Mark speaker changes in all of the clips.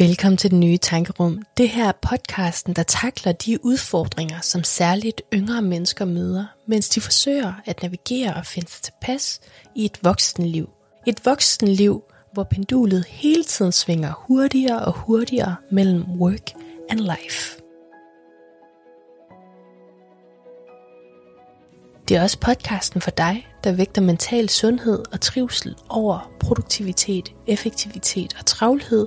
Speaker 1: Velkommen til den nye tankerum. Det her er podcasten, der takler de udfordringer, som særligt yngre mennesker møder, mens de forsøger at navigere og finde sig tilpas i et voksenliv. Et voksenliv, hvor pendulet hele tiden svinger hurtigere og hurtigere mellem work and life. Det er også podcasten for dig, der vægter mental sundhed og trivsel over produktivitet, effektivitet og travlhed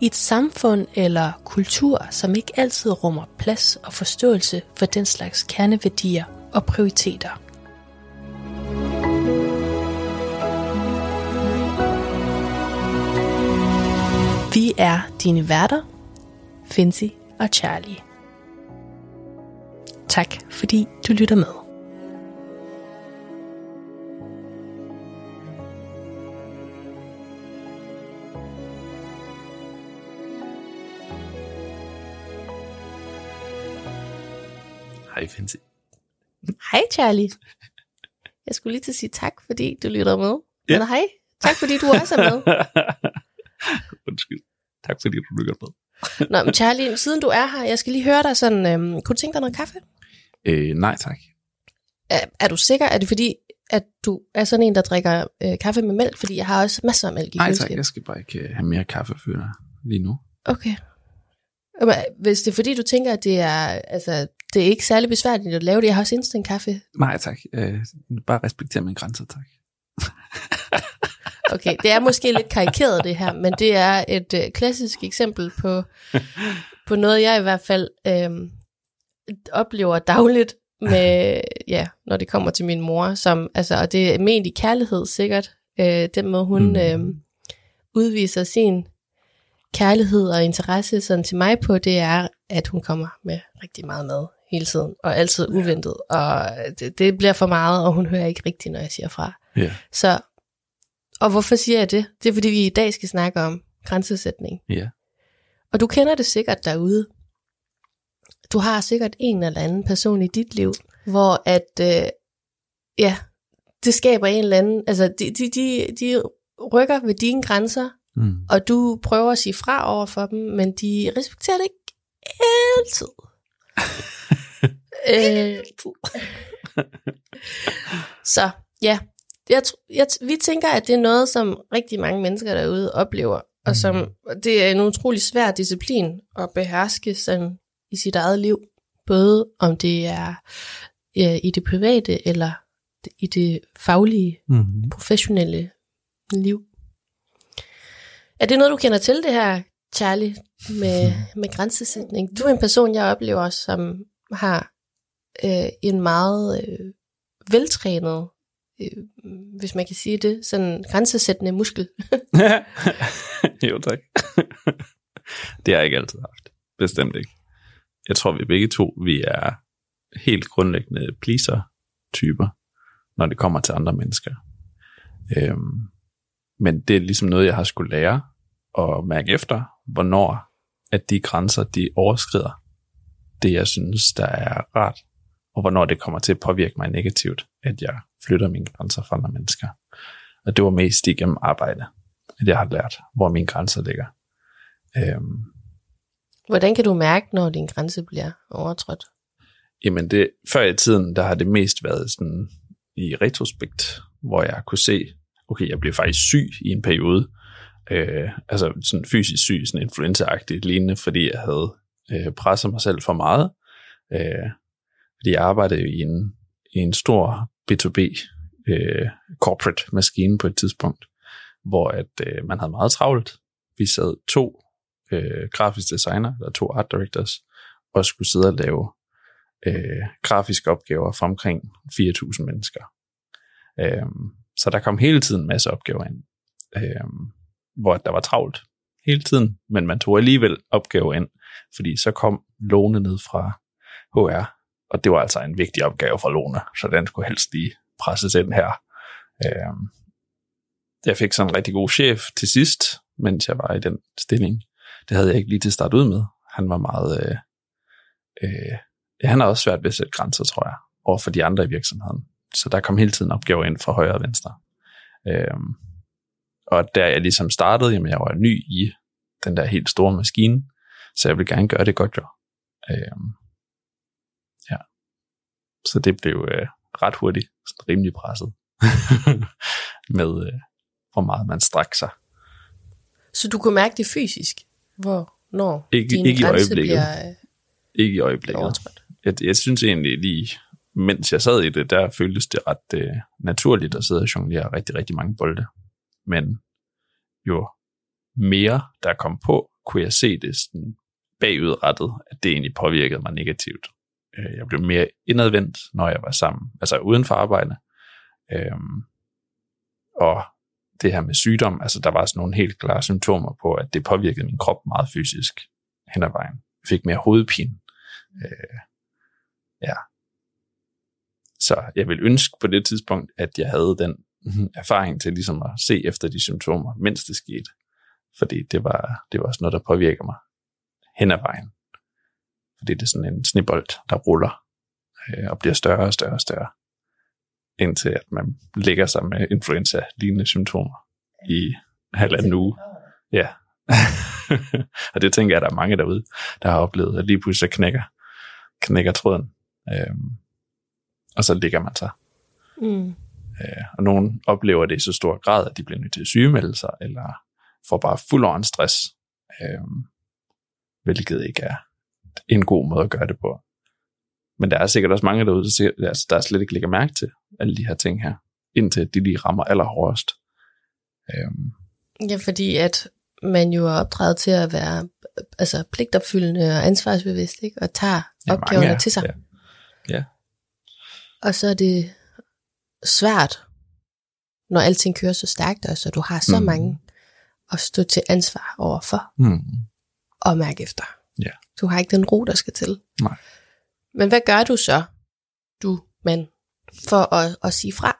Speaker 1: i et samfund eller kultur, som ikke altid rummer plads og forståelse for den slags kerneværdier og prioriteter. Vi er dine værter, Finzi og Charlie. Tak fordi du lytter med.
Speaker 2: Hej, Fancy.
Speaker 1: Hej Charlie. Jeg skulle lige til at sige tak, fordi du lytter med.
Speaker 2: Ja.
Speaker 1: Men hej, tak fordi du også er med.
Speaker 2: Undskyld. Tak fordi du lytter med.
Speaker 1: Nå, men Charlie, siden du er her, jeg skal lige høre dig sådan, øhm, kunne du tænke dig noget kaffe?
Speaker 2: Øh, nej, tak.
Speaker 1: Er, er du sikker? Er det fordi, at du er sådan en, der drikker øh, kaffe med mælk? Fordi jeg har også masser af mælk i
Speaker 2: Nej, tak. Jeg skal bare ikke øh, have mere kaffe før lige nu.
Speaker 1: Okay. Men Hvis det er fordi, du tænker, at det er, altså, det er ikke særlig besværligt at lave det. Jeg har også instant kaffe.
Speaker 2: Nej, tak. Øh, bare respekter mine grænser, tak.
Speaker 1: Okay, det er måske lidt karikeret det her, men det er et øh, klassisk eksempel på, på noget, jeg i hvert fald øh, oplever dagligt med, ja, når det kommer til min mor, som, altså, og det er ment i kærlighed sikkert, øh, den måde hun
Speaker 2: Mm.
Speaker 1: øh, udviser sin kærlighed og interesse sådan til mig på, det er, at hun kommer med rigtig meget mad hele tiden, og altid uventet, og det, det bliver for meget, og hun hører ikke rigtigt, når jeg siger fra.
Speaker 2: Ja.
Speaker 1: Så, og hvorfor siger jeg det? Det er, fordi vi i dag skal snakke om grænsesætning.
Speaker 2: Ja.
Speaker 1: Og du kender det sikkert derude. Du har sikkert en eller anden person i dit liv, hvor at, øh, ja, det skaber en eller anden, altså de, de, de, de rykker ved dine grænser,
Speaker 2: Mm.
Speaker 1: og du prøver at sige fra over for dem, men de respekterer det ikke altid. øh, så ja, jeg, jeg, vi tænker, at det er noget, som rigtig mange mennesker derude oplever, og som det er en utrolig svær disciplin at beherske sådan i sit eget liv, både om det er øh, i det private eller i det faglige,
Speaker 2: Mm.
Speaker 1: professionelle liv. Er det noget, du kender til, det her, Charlie, med, med grænsesætning? Du er en person, jeg oplever, som har øh, en meget øh, veltrænet, øh, hvis man kan sige det, sådan grænsesættende muskel.
Speaker 2: jo, tak. det har jeg ikke altid haft. Bestemt ikke. Jeg tror, vi begge to, vi er helt grundlæggende pleaser-typer, når det kommer til andre mennesker. Øhm, men det er ligesom noget, jeg har skulle lære at mærke efter, hvornår at de grænser, de overskrider det, jeg synes, der er rart, og hvornår det kommer til at påvirke mig negativt, at jeg flytter mine grænser for andre mennesker. Og det var mest igennem arbejde, at jeg har lært, hvor mine grænser ligger. Øhm,
Speaker 1: Hvordan kan du mærke, når din grænse bliver overtrådt?
Speaker 2: Jamen det, før i tiden, der har det mest været sådan i retrospekt, hvor jeg kunne se, okay, jeg blev faktisk syg i en periode, øh, altså sådan fysisk syg, sådan influenza-agtigt lignende, fordi jeg havde øh, presset mig selv for meget, øh, fordi jeg arbejdede jo i en, i en stor B2B øh, corporate maskine på et tidspunkt, hvor at øh, man havde meget travlt. Vi sad to øh, grafisk designer, eller to art directors, og skulle sidde og lave øh, grafiske opgaver for omkring 4.000 mennesker. Øh, så der kom hele tiden en masse opgaver ind, øh, hvor der var travlt hele tiden, men man tog alligevel opgaver ind, fordi så kom låne ned fra HR, og det var altså en vigtig opgave for Lone, så den skulle helst lige presses ind her. Øh, jeg fik sådan en rigtig god chef til sidst, mens jeg var i den stilling. Det havde jeg ikke lige til at starte ud med. Han var meget... Øh, øh, han har også svært ved at sætte grænser, tror jeg, over for de andre i virksomheden. Så der kom hele tiden opgaver ind fra højre og venstre. Øhm, og da jeg ligesom startede, jamen jeg var ny i den der helt store maskine, så jeg ville gerne gøre det godt jo. Øh. Så det blev øh, ret hurtigt sådan rimelig presset med, øh, hvor meget man strækker sig.
Speaker 1: Så du kunne mærke det fysisk, hvor når
Speaker 2: Ikke-
Speaker 1: din
Speaker 2: ikke i øjeblikket.
Speaker 1: bliver øh,
Speaker 2: Ikke i øjeblikket.
Speaker 1: overtrådt?
Speaker 2: jeg, jeg synes egentlig lige, mens jeg sad i det, der føltes det ret øh, naturligt at sidde og jonglere rigtig, rigtig mange bolde. Men jo mere der kom på, kunne jeg se det sådan bagudrettet, at det egentlig påvirkede mig negativt. Øh, jeg blev mere indadvendt, når jeg var sammen, altså uden for arbejde. Øh, og det her med sygdom, altså der var sådan nogle helt klare symptomer på, at det påvirkede min krop meget fysisk hen ad vejen. Jeg fik mere hovedpine. Øh, ja. Så jeg vil ønske på det tidspunkt, at jeg havde den erfaring til ligesom at se efter de symptomer, mens det skete. Fordi det var, det var også noget, der påvirker mig hen ad vejen. Fordi det er sådan en snebold, der ruller øh, og bliver større og større og større, indtil at man ligger sig med influenza-lignende symptomer i halvanden uge. Ja. og det tænker jeg, at der er mange derude, der har oplevet, at lige pludselig knækker, knækker tråden. Øhm, og så ligger man sig.
Speaker 1: Mm.
Speaker 2: Øh, og nogen oplever det i så stor grad, at de bliver nødt til at sygemelde sig, eller får bare fuld stress, øhm, hvilket ikke er en god måde at gøre det på. Men der er sikkert også mange derude, der, siger, altså, der slet ikke lægger mærke til alle de her ting her, indtil de lige rammer allerhårdest. Øhm,
Speaker 1: Ja, fordi at man jo er opdraget til at være altså pligtopfyldende og ansvarsbevidst, ikke? og tager
Speaker 2: ja,
Speaker 1: opgaverne
Speaker 2: mange er-
Speaker 1: til sig.
Speaker 2: Ja. ja,
Speaker 1: Og så er det svært, når alting kører så stærkt, og så du har så
Speaker 2: Mm.
Speaker 1: mange at stå til ansvar overfor
Speaker 2: hmm.
Speaker 1: og mærke efter.
Speaker 2: Ja.
Speaker 1: Du har ikke den ro, der skal til.
Speaker 2: Nej.
Speaker 1: Men hvad gør du så, du mand, for at, at sige fra?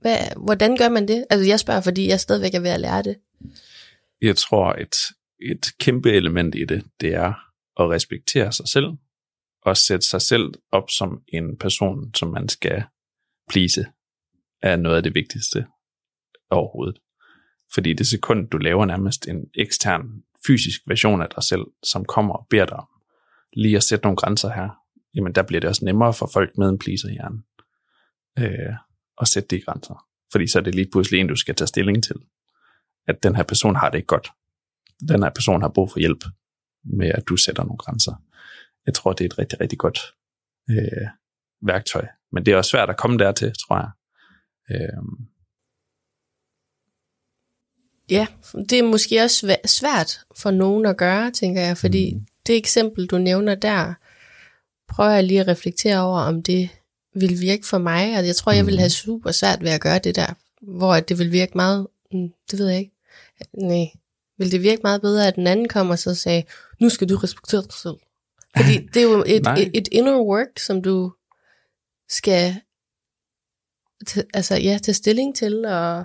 Speaker 1: Hvad, hvordan gør man det? Altså jeg spørger, fordi jeg stadigvæk er ved at lære det.
Speaker 2: jeg tror, et, et kæmpe element i det, det er at respektere sig selv, og sætte sig selv op som en person, som man skal please, er noget af det vigtigste overhovedet. Fordi det sekund, du laver nærmest en ekstern fysisk version af dig selv, som kommer og beder dig om lige at sætte nogle grænser her, jamen der bliver det også nemmere for folk med en pleaser-hjerne øh, at sætte de grænser. Fordi så er det lige pludselig en, du skal tage stilling til at den her person har det ikke godt. Den her person har brug for hjælp med, at du sætter nogle grænser. Jeg tror, det er et rigtig, rigtig godt øh, værktøj. Men det er også svært at komme dertil, tror jeg. Øh,
Speaker 1: Ja, det er måske også svæ- svært for nogen at gøre, tænker jeg, fordi mm. det eksempel, du nævner der, prøver jeg lige at reflektere over, om det vil virke for mig. Altså, jeg tror, jeg vil have super svært ved at gøre det der, hvor det vil virke meget, mm, det ved jeg ikke. Nej, vil det virke meget bedre, at den anden kommer og så sagde, nu skal du respektere dig selv. Fordi det er jo et, et, et inner work, som du skal t- altså, ja, tage stilling til og,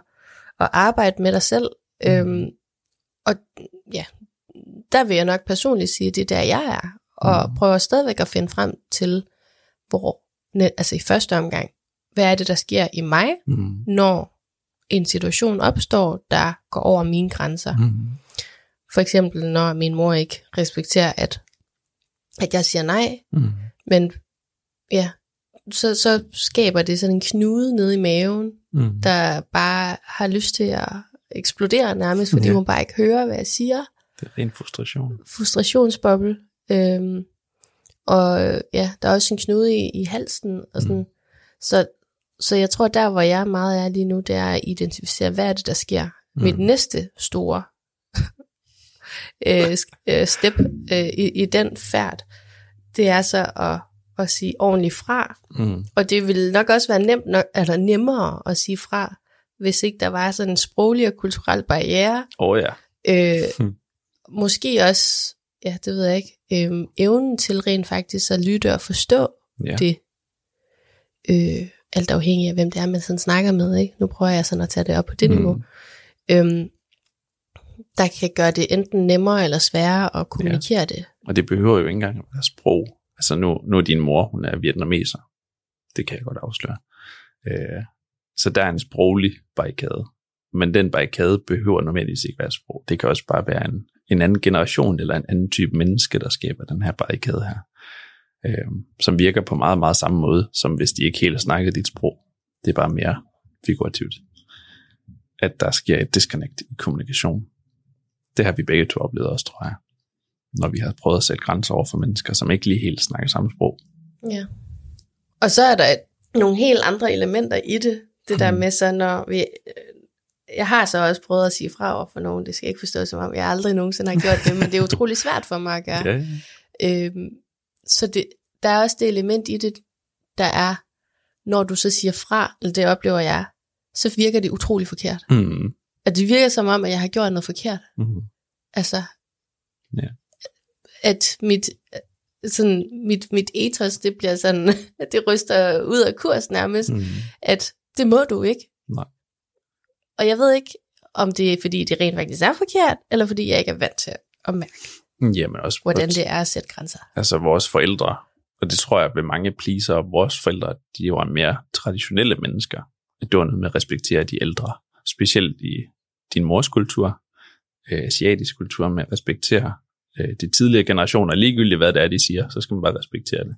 Speaker 1: og arbejde med dig selv. Mm. Øhm, og ja, der vil jeg nok personligt sige, at det er der, jeg er. Og
Speaker 2: Mm.
Speaker 1: prøver stadigvæk at finde frem til, hvor, altså i første omgang, hvad er det, der sker i mig,
Speaker 2: mm,
Speaker 1: når en situation opstår, der går over mine grænser.
Speaker 2: mm,
Speaker 1: For eksempel, når min mor ikke respekterer, at, at jeg siger nej,
Speaker 2: mm,
Speaker 1: men ja, så, så skaber det sådan en knude nede i maven,
Speaker 2: mm.
Speaker 1: der bare har lyst til at eksplodere nærmest, fordi
Speaker 2: Ja.
Speaker 1: hun bare ikke hører, hvad jeg siger.
Speaker 2: Det er en frustration.
Speaker 1: Frustrationsboble. Øhm, og ja, der er også en knude i, i halsen. Og sådan. Mm. Så, så jeg tror, der hvor jeg meget er lige nu, det er at identificere, hvad er det, der sker. Mm. Mit næste store øh, øh, step øh, i, i den færd, det er så at, at sige ordentligt fra.
Speaker 2: Mm,
Speaker 1: Og det ville nok også være nemt nok, eller nemmere at sige fra, hvis ikke der var sådan en sproglig og kulturel barriere.
Speaker 2: Åh oh, ja.
Speaker 1: Øh,
Speaker 2: Hmm.
Speaker 1: Måske også, ja, det ved jeg ikke, øh, evnen til rent faktisk at lytte og forstå
Speaker 2: ja.
Speaker 1: det. Øh, alt afhængig af, hvem det er, man sådan snakker med. Ikke? Nu prøver jeg sådan at tage det op på det
Speaker 2: Mm.
Speaker 1: niveau. Øhm, der kan gøre det enten nemmere eller sværere at kommunikere ja. det.
Speaker 2: Og det behøver jo ikke engang at være sprog. Altså nu, nu er din mor, hun er vietnameser. Det kan jeg godt afsløre. Øh, så der er en sproglig barrikade. Men den barrikade behøver nødvendigvis ikke være sprog. Det kan også bare være en, en anden generation eller en anden type menneske, der skaber den her barrikade her. Øh, som virker på meget, meget samme måde, som hvis de ikke helt snakker dit sprog. Det er bare mere figurativt. At der sker et disconnect i kommunikation. Det har vi begge to oplevet også, tror jeg. Når vi har prøvet at sætte grænser over for mennesker, som ikke lige helt snakker samme sprog.
Speaker 1: Ja. Og så er der et, nogle helt andre elementer i det. Det der med så, når vi... Jeg har så også prøvet at sige fra over for nogen. Det skal ikke forstås som om, jeg aldrig nogensinde har gjort det, men det er utrolig svært for mig at gøre.
Speaker 2: Ja.
Speaker 1: Øhm, så det, der er også det element i det, der er, når du så siger fra, eller det oplever jeg, så virker det utrolig forkert.
Speaker 2: Mm.
Speaker 1: At det virker som om, at jeg har gjort noget forkert.
Speaker 2: Mm.
Speaker 1: Altså,
Speaker 2: Ja.
Speaker 1: at mit, sådan, mit, mit ethos, det bliver sådan, det ryster ud af kurs nærmest,
Speaker 2: Mm.
Speaker 1: at det må du ikke.
Speaker 2: Nej.
Speaker 1: Og jeg ved ikke, om det er, fordi det rent faktisk er forkert, eller fordi jeg ikke er vant til at mærke,
Speaker 2: Jamen også,
Speaker 1: hvordan det er at sætte grænser.
Speaker 2: altså vores forældre, og det tror jeg ved mange pleaser, vores forældre, de var mere traditionelle mennesker. Det var noget med at respektere de ældre, specielt i din mors kultur, øh, asiatisk kultur, med at respektere øh, de tidligere generationer, ligegyldigt hvad det er, de siger, så skal man bare respektere det.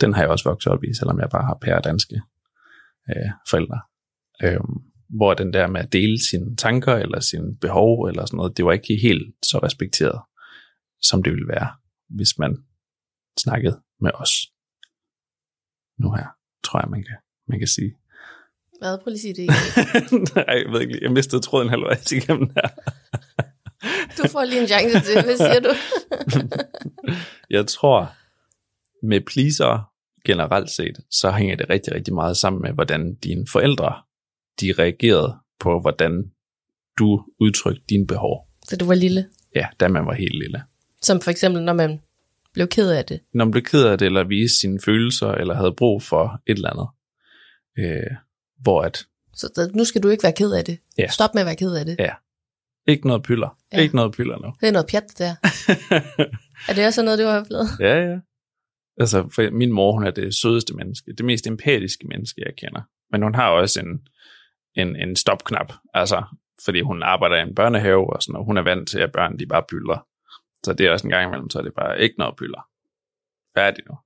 Speaker 2: Den har jeg også vokset op i, selvom jeg bare har pære danske øh, forældre. Øh, hvor den der med at dele sine tanker, eller sine behov, eller sådan noget, det var ikke helt så respekteret, som det ville være, hvis man snakkede med os. Nu her, tror jeg, man kan, man kan sige.
Speaker 1: Hvad? Prøv lige at sige det igen.
Speaker 2: Nej, jeg ved ikke, jeg mistede tråden halvvejs igennem her.
Speaker 1: Du får lige en chance til. Hvad siger du?
Speaker 2: Jeg tror, med pleaser generelt set, så hænger det rigtig, rigtig meget sammen med, hvordan dine forældre, de reagerede på, hvordan du udtrykte dine behov.
Speaker 1: Så du var lille.
Speaker 2: Ja, da man var helt lille.
Speaker 1: Som for eksempel, når man blev ked af det.
Speaker 2: Når man blev ked af det, eller viste sine følelser, eller havde brug for et eller andet. Øh, hvor at,
Speaker 1: Så nu skal du ikke være ked af det.
Speaker 2: Ja.
Speaker 1: Stop med at være ked af det.
Speaker 2: Ja. ikke noget pyller.
Speaker 1: Ja.
Speaker 2: Ikke noget pyller nu.
Speaker 1: Det er noget pjat, der. Er det også noget, du har oplevet?
Speaker 2: Ja, ja. Altså, for min mor, hun er det sødeste menneske, det mest empatiske menneske, jeg kender. Men hun har også en, en, en stopknap, altså, fordi hun arbejder i en børnehave, og sådan, og hun er vant til, at børn, de bare byller. Så det er også en gang imellem, så er det bare ikke noget byller. Færdig nu.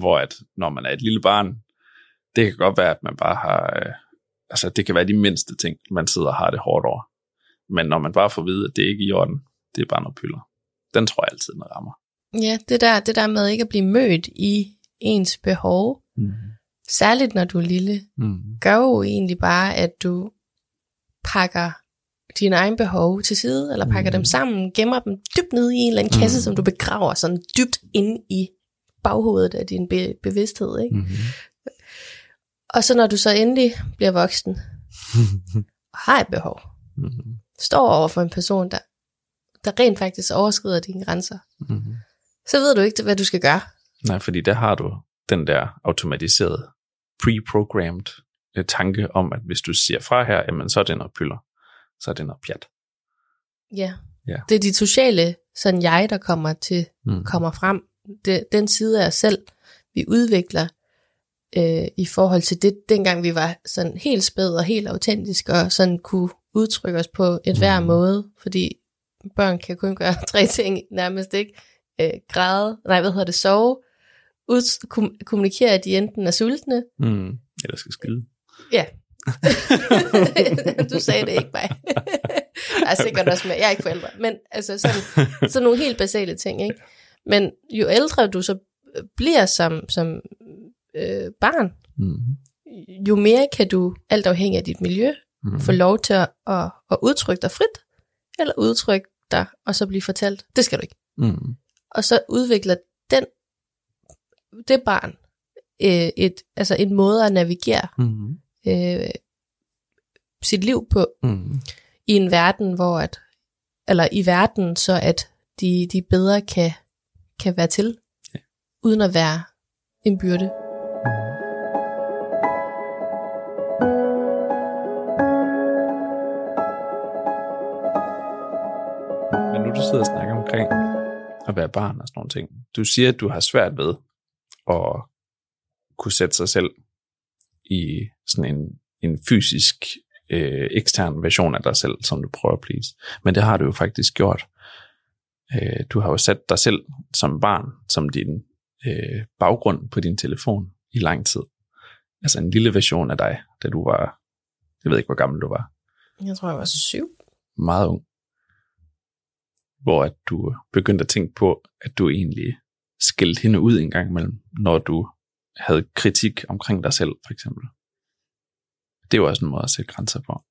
Speaker 2: Hvor at, når man er et lille barn, det kan godt være, at man bare har, øh, altså, det kan være de mindste ting, man sidder og har det hårdt over. Men når man bare får at vide, at det ikke er i orden, det er bare noget pyller. Den tror jeg altid, den rammer.
Speaker 1: Ja, det der, det der med ikke at blive mødt i ens behov,
Speaker 2: Mm.
Speaker 1: særligt når du er lille,
Speaker 2: Mm.
Speaker 1: gør jo egentlig bare, at du pakker dine egne behov til side, eller pakker
Speaker 2: Mhm.
Speaker 1: dem sammen, gemmer dem dybt nede i en eller anden kasse, som du begraver sådan dybt inde i baghovedet af din be- bevidsthed. Ikke?
Speaker 2: Mm.
Speaker 1: Og så når du så endelig bliver voksen, og har et behov,
Speaker 2: Mm.
Speaker 1: står over for en person, der, der rent faktisk overskrider dine grænser,
Speaker 2: Mm.
Speaker 1: Så ved du ikke, hvad du skal gøre.
Speaker 2: Nej, fordi der har du den der automatiserede, pre-programmed øh, tanke om, at hvis du siger fra her, jamen så er det noget pyller. Så er det noget pjat.
Speaker 1: Ja.
Speaker 2: Ja.
Speaker 1: Det er dit sociale sådan jeg, der kommer til
Speaker 2: Mm.
Speaker 1: kommer frem. Det, den side af os selv, vi udvikler øh, i forhold til det, dengang vi var sådan helt spæd og helt autentisk, og sådan kunne udtrykke os på et hver
Speaker 2: Mhm.
Speaker 1: måde, fordi børn kan kun gøre tre ting nærmest, ikke? Øh, græde, nej, hvad hedder det, sove, ud, kom, kommunikere, at de enten er sultne.
Speaker 2: Mm. Eller skal skide.
Speaker 1: Ja. du sagde det ikke mig. Der er sikkert også med, jeg er ikke forældre, men altså sådan, sådan nogle helt basale ting, ikke? Men jo ældre du så bliver som, som øh, barn,
Speaker 2: Mm.
Speaker 1: jo mere kan du, alt afhængig af dit miljø,
Speaker 2: Mm.
Speaker 1: få lov til at, at, at udtrykke dig frit, eller udtrykke dig, og så blive fortalt, det skal du ikke.
Speaker 2: Mm.
Speaker 1: Og så udvikler den, det barn øh, et, altså en måde at navigere
Speaker 2: Mm.
Speaker 1: øh, sit liv på
Speaker 2: Mm.
Speaker 1: i en verden, hvor at, eller i verden, så at de, de bedre kan, kan være til,
Speaker 2: Ja.
Speaker 1: uden at være en byrde.
Speaker 2: At være barn og sådan nogle ting. Du siger, at du har svært ved at kunne sætte sig selv i sådan en, en fysisk øh, ekstern version af dig selv, som du prøver at please. Men det har du jo faktisk gjort. Øh, du har jo sat dig selv som barn, som din øh, baggrund på din telefon i lang tid. Altså en lille version af dig, da du var, jeg ved ikke, hvor gammel du var,
Speaker 1: Jeg tror, jeg var syv.
Speaker 2: meget ung. Hvor at du begyndte at tænke på, at du egentlig skældte hende ud en gang imellem, når du havde kritik omkring dig selv, for eksempel. Det var også en måde at sætte grænser på.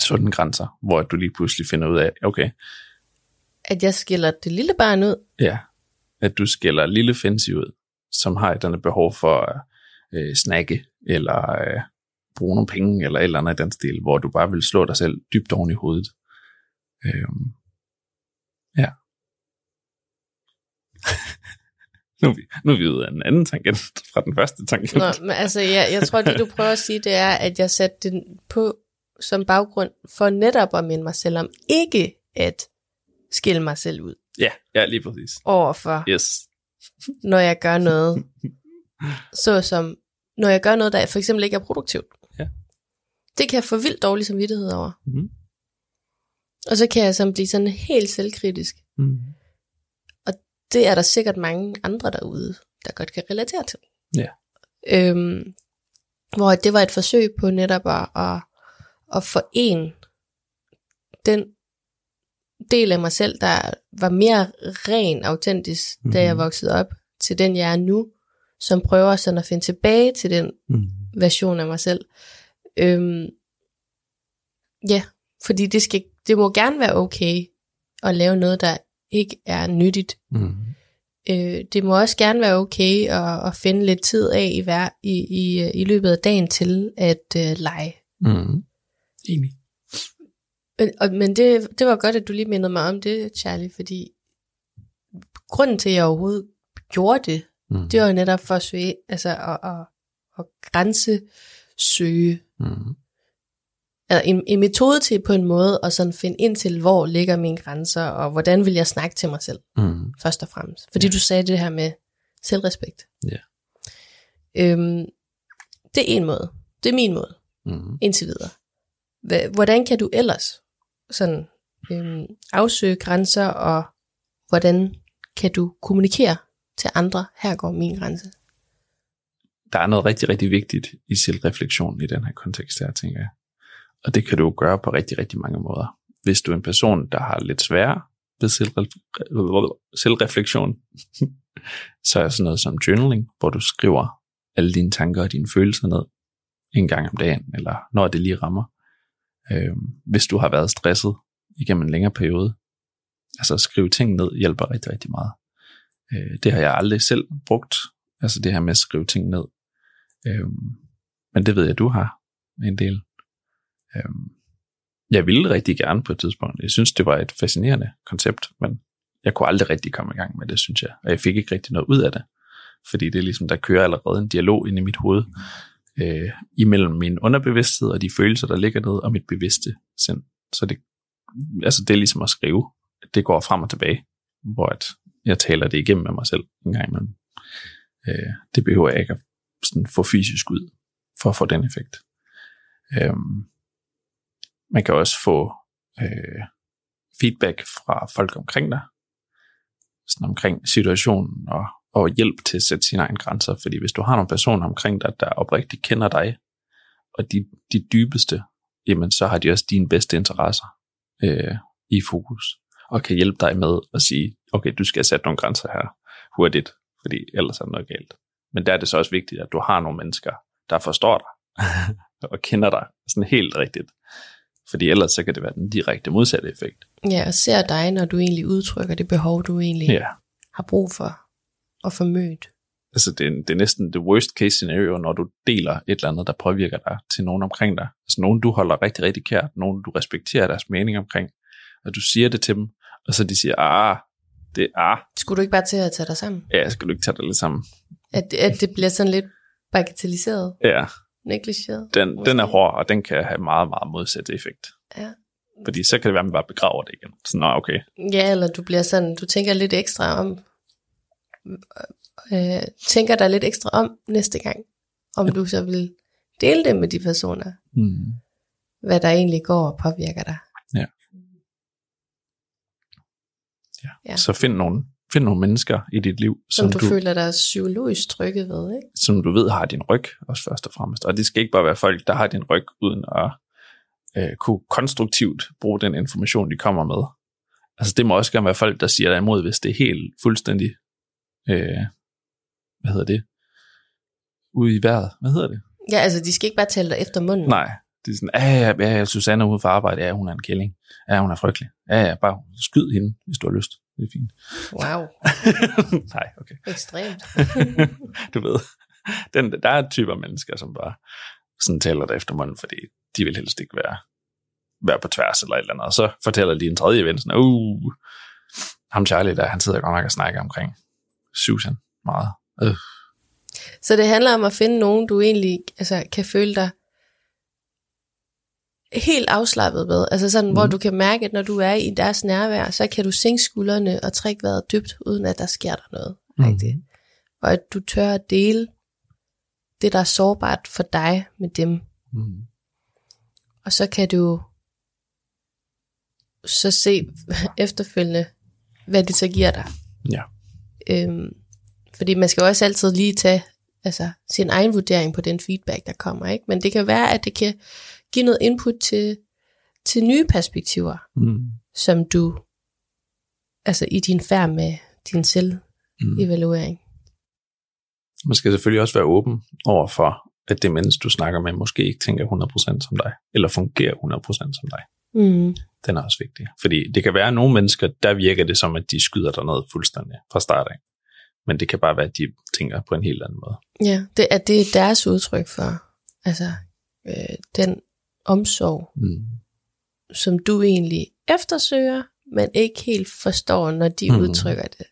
Speaker 2: Sådan grænser, hvor du lige pludselig finder ud af, okay,
Speaker 1: At jeg skiller det lille barn ud.
Speaker 2: Ja, at du skælder lille Fancy ud, som har et eller andet behov for at øh, snakke, eller øh, bruge nogle penge, eller et eller andet i den stil, hvor du bare vil slå dig selv dybt oven i hovedet. Øhm, ja. nu, er vi, nu er vi ude af en anden tangent fra den første tangent.
Speaker 1: Nå, men altså, jeg, jeg tror, det du prøver at sige, det er, at jeg satte den på som baggrund for netop at minde mig selv om ikke at skille mig selv ud
Speaker 2: Ja, ja, lige præcis.
Speaker 1: overfor,
Speaker 2: Yes.
Speaker 1: når jeg gør noget, såsom, når jeg gør noget, der for eksempel ikke er produktivt.
Speaker 2: Ja.
Speaker 1: Det kan jeg få vildt dårlig samvittighed over.
Speaker 2: Mhm.
Speaker 1: Og så kan jeg sådan blive sådan helt selvkritisk.
Speaker 2: Mm.
Speaker 1: Det er der sikkert mange andre derude, der godt kan relatere til.
Speaker 2: Ja.
Speaker 1: Øhm, hvor det var et forsøg på netop at, at, at forene den del af mig selv, der var mere ren autentisk, mm-hmm. da jeg
Speaker 2: Mhm.
Speaker 1: voksede op, til den jeg er nu, som prøver sådan at finde tilbage til den
Speaker 2: Mm.
Speaker 1: version af mig selv. Øhm, ja, fordi det, skal, det må gerne være okay at lave noget, der ikke er nyttigt.
Speaker 2: Mm.
Speaker 1: Øh, det må også gerne være okay at, at finde lidt tid af i, hver, i, i, i løbet af dagen til at øh, lege.
Speaker 2: Mm. Enig.
Speaker 1: Men, og, men det, det var godt, at du lige mindede mig om det, Charlie, fordi grunden til, at jeg overhovedet gjorde det,
Speaker 2: Mm.
Speaker 1: det var jo netop for at søge, altså at, at, at grænse søge.
Speaker 2: Mm.
Speaker 1: Altså en, en metode til på en måde at sådan finde ind til, hvor ligger mine grænser, og hvordan vil jeg snakke til mig selv,
Speaker 2: Mm.
Speaker 1: først og fremmest. Fordi
Speaker 2: Ja.
Speaker 1: du sagde det her med selvrespekt.
Speaker 2: Ja.
Speaker 1: Øhm, det er en måde. Det er min måde,
Speaker 2: Mm.
Speaker 1: indtil videre. Hvordan kan du ellers sådan øhm, afsøge grænser, og hvordan kan du kommunikere til andre, her går min grænse?
Speaker 2: der er noget rigtig, rigtig vigtigt i selvreflektion i den her kontekst her, tænker jeg. Og det kan du gøre på rigtig, rigtig mange måder. Hvis du er en person, der har lidt sværere ved selvref- selvreflektion, så er sådan noget som journaling, hvor du skriver alle dine tanker og dine følelser ned en gang om dagen, eller når det lige rammer. Øhm, hvis du har været stresset igennem en længere periode, altså skrive ting ned hjælper rigtig, rigtig meget. Øh, det har jeg aldrig selv brugt, altså det her med at skrive ting ned. Øhm, men det ved jeg, du har en del. Øhm, jeg ville rigtig gerne på et tidspunkt. Jeg synes, det var et fascinerende koncept, men jeg kunne aldrig rigtig komme i gang med det, synes jeg. Og jeg fik ikke rigtig noget ud af det. Fordi det er ligesom, der kører allerede en dialog ind i mit hoved, øh, imellem min underbevidsthed og de følelser, der ligger ned, og mit bevidste sind. Så det, altså det er ligesom at skrive. Det går frem og tilbage, hvor at jeg taler det igennem med mig selv en gang imellem. Øh, det behøver jeg ikke at sådan få fysisk ud, for at få den effekt. Øhm, man kan også få øh, feedback fra folk omkring dig, sådan omkring situationen, og, og hjælp til at sætte sine egne grænser, fordi hvis du har nogle personer omkring dig, der oprigtigt kender dig, og de, de dybeste, jamen så har de også dine bedste interesser øh, i fokus, og kan hjælpe dig med at sige, okay, du skal sætte nogle grænser her hurtigt, fordi ellers er der noget galt. Men der er det så også vigtigt, at du har nogle mennesker, der forstår dig, og kender dig sådan helt rigtigt. Fordi ellers så kan det være den direkte modsatte effekt.
Speaker 1: Ja, og ser dig, når du egentlig udtrykker det behov, du egentlig
Speaker 2: Ja.
Speaker 1: har brug for at få mødt.
Speaker 2: Altså det, er- det er næsten det worst case scenario, når du deler et eller andet, der påvirker dig til nogen omkring dig. Altså nogen, du holder rigtig, rigtig kært. Nogen, du respekterer deres mening omkring. Og du siger det til dem, og så de siger, ah, det ah,
Speaker 1: Skulle du ikke bare til at tage dig sammen?
Speaker 2: ja, skal du ikke tage det lidt sammen?
Speaker 1: At, at det bliver sådan lidt bagatelliseret,
Speaker 2: Ja,
Speaker 1: negligeret?
Speaker 2: den,
Speaker 1: Måske.
Speaker 2: den er hård, og den kan have meget, meget modsat effekt.
Speaker 1: Ja.
Speaker 2: Fordi så kan det være, at man bare begraver det igen. Så nå, okay.
Speaker 1: ja, eller du bliver sådan, du tænker lidt ekstra om, øh, tænker dig lidt ekstra om næste gang, om du så vil dele det med de personer,
Speaker 2: Hmm.
Speaker 1: hvad der egentlig går og påvirker dig.
Speaker 2: Ja.
Speaker 1: Ja.
Speaker 2: ja. Så find nogle, find nogle mennesker i dit liv,
Speaker 1: Som, som du, du føler dig psykologisk trykket ved, ikke?
Speaker 2: som du ved har din ryg, også først og fremmest. Og det skal ikke bare være folk, der har din ryg, uden at øh, kunne konstruktivt bruge den information, de kommer med. Altså det må også gerne være folk, der siger dig imod, hvis det er helt fuldstændig, øh, hvad hedder det, ude i vejret. Hvad hedder det?
Speaker 1: Ja, altså de skal ikke bare tale dig efter munden.
Speaker 2: Nej, det er sådan, ja, ja, ja, Susanne er ude for arbejde, ja, hun er en kælling. Ja, hun er frygtelig. Ja, ja, bare skyd hende, hvis du har lyst. Det er fint.
Speaker 1: Wow,
Speaker 2: Nej, okay.
Speaker 1: ekstremt.
Speaker 2: du ved, den, der er typer mennesker, som bare sådan taler dig efter munden, fordi de vil helst ikke være, være på tværs eller et eller andet. Og så fortæller de en tredje ven, sådan, uh, ham Charlie der, han sidder godt nok og snakker omkring Susan meget. Øh.
Speaker 1: Så det handler om at finde nogen, du egentlig altså, kan føle dig helt afslappet med. Altså sådan, mm. hvor du kan mærke, at når du er i deres nærvær, så kan du sænke skuldrene og trække vejret dybt, uden at der sker der noget. Mm. Og at du tør at dele det, der er sårbart for dig med dem.
Speaker 2: Mm.
Speaker 1: Og så kan du så se efterfølgende, hvad det så giver dig.
Speaker 2: Ja.
Speaker 1: Øhm, fordi man skal jo også altid lige tage altså, sin egen vurdering på den feedback, der kommer. ikke. Men det kan være, at det kan give noget input til, til nye perspektiver,
Speaker 2: Mm.
Speaker 1: som du, altså i din færd med din selvevaluering.
Speaker 2: Man skal selvfølgelig også være åben over for, at det menneske, du snakker med, måske ikke tænker 100% som dig, eller fungerer 100% som dig.
Speaker 1: Mm.
Speaker 2: Den er også vigtig. Fordi det kan være, at nogle mennesker, der virker det som, at de skyder dig noget fuldstændig fra start af. Men det kan bare være, at de tænker på en helt anden måde.
Speaker 1: Ja, det er, det er deres udtryk for altså, øh, den omsorg,
Speaker 2: Mm.
Speaker 1: som du egentlig eftersøger, men ikke helt forstår, når de mm. udtrykker det.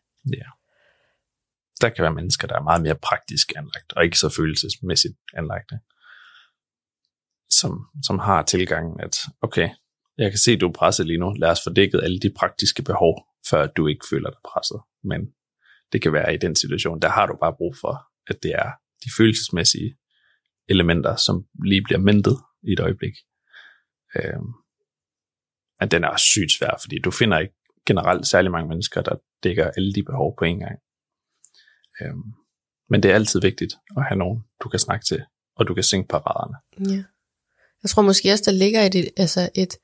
Speaker 2: Der kan være mennesker, der er meget mere praktisk anlagt, og ikke så følelsesmæssigt anlagte. Som, som har tilgangen, at okay, jeg kan se, du er presset lige nu. Lad os få dækket alle de praktiske behov, før du ikke føler dig presset. Men det kan være i den situation, der har du bare brug for, at det er de følelsesmæssige elementer, som lige bliver mentet i et øjeblik. Øhm, at den er sygt svær, fordi du finder ikke generelt særlig mange mennesker, der dækker alle de behov på en gang. Øhm, men det er altid vigtigt at have nogen, du kan snakke til, og du kan sænke paraderne.
Speaker 1: Ja. Jeg tror måske også, der ligger et, altså et,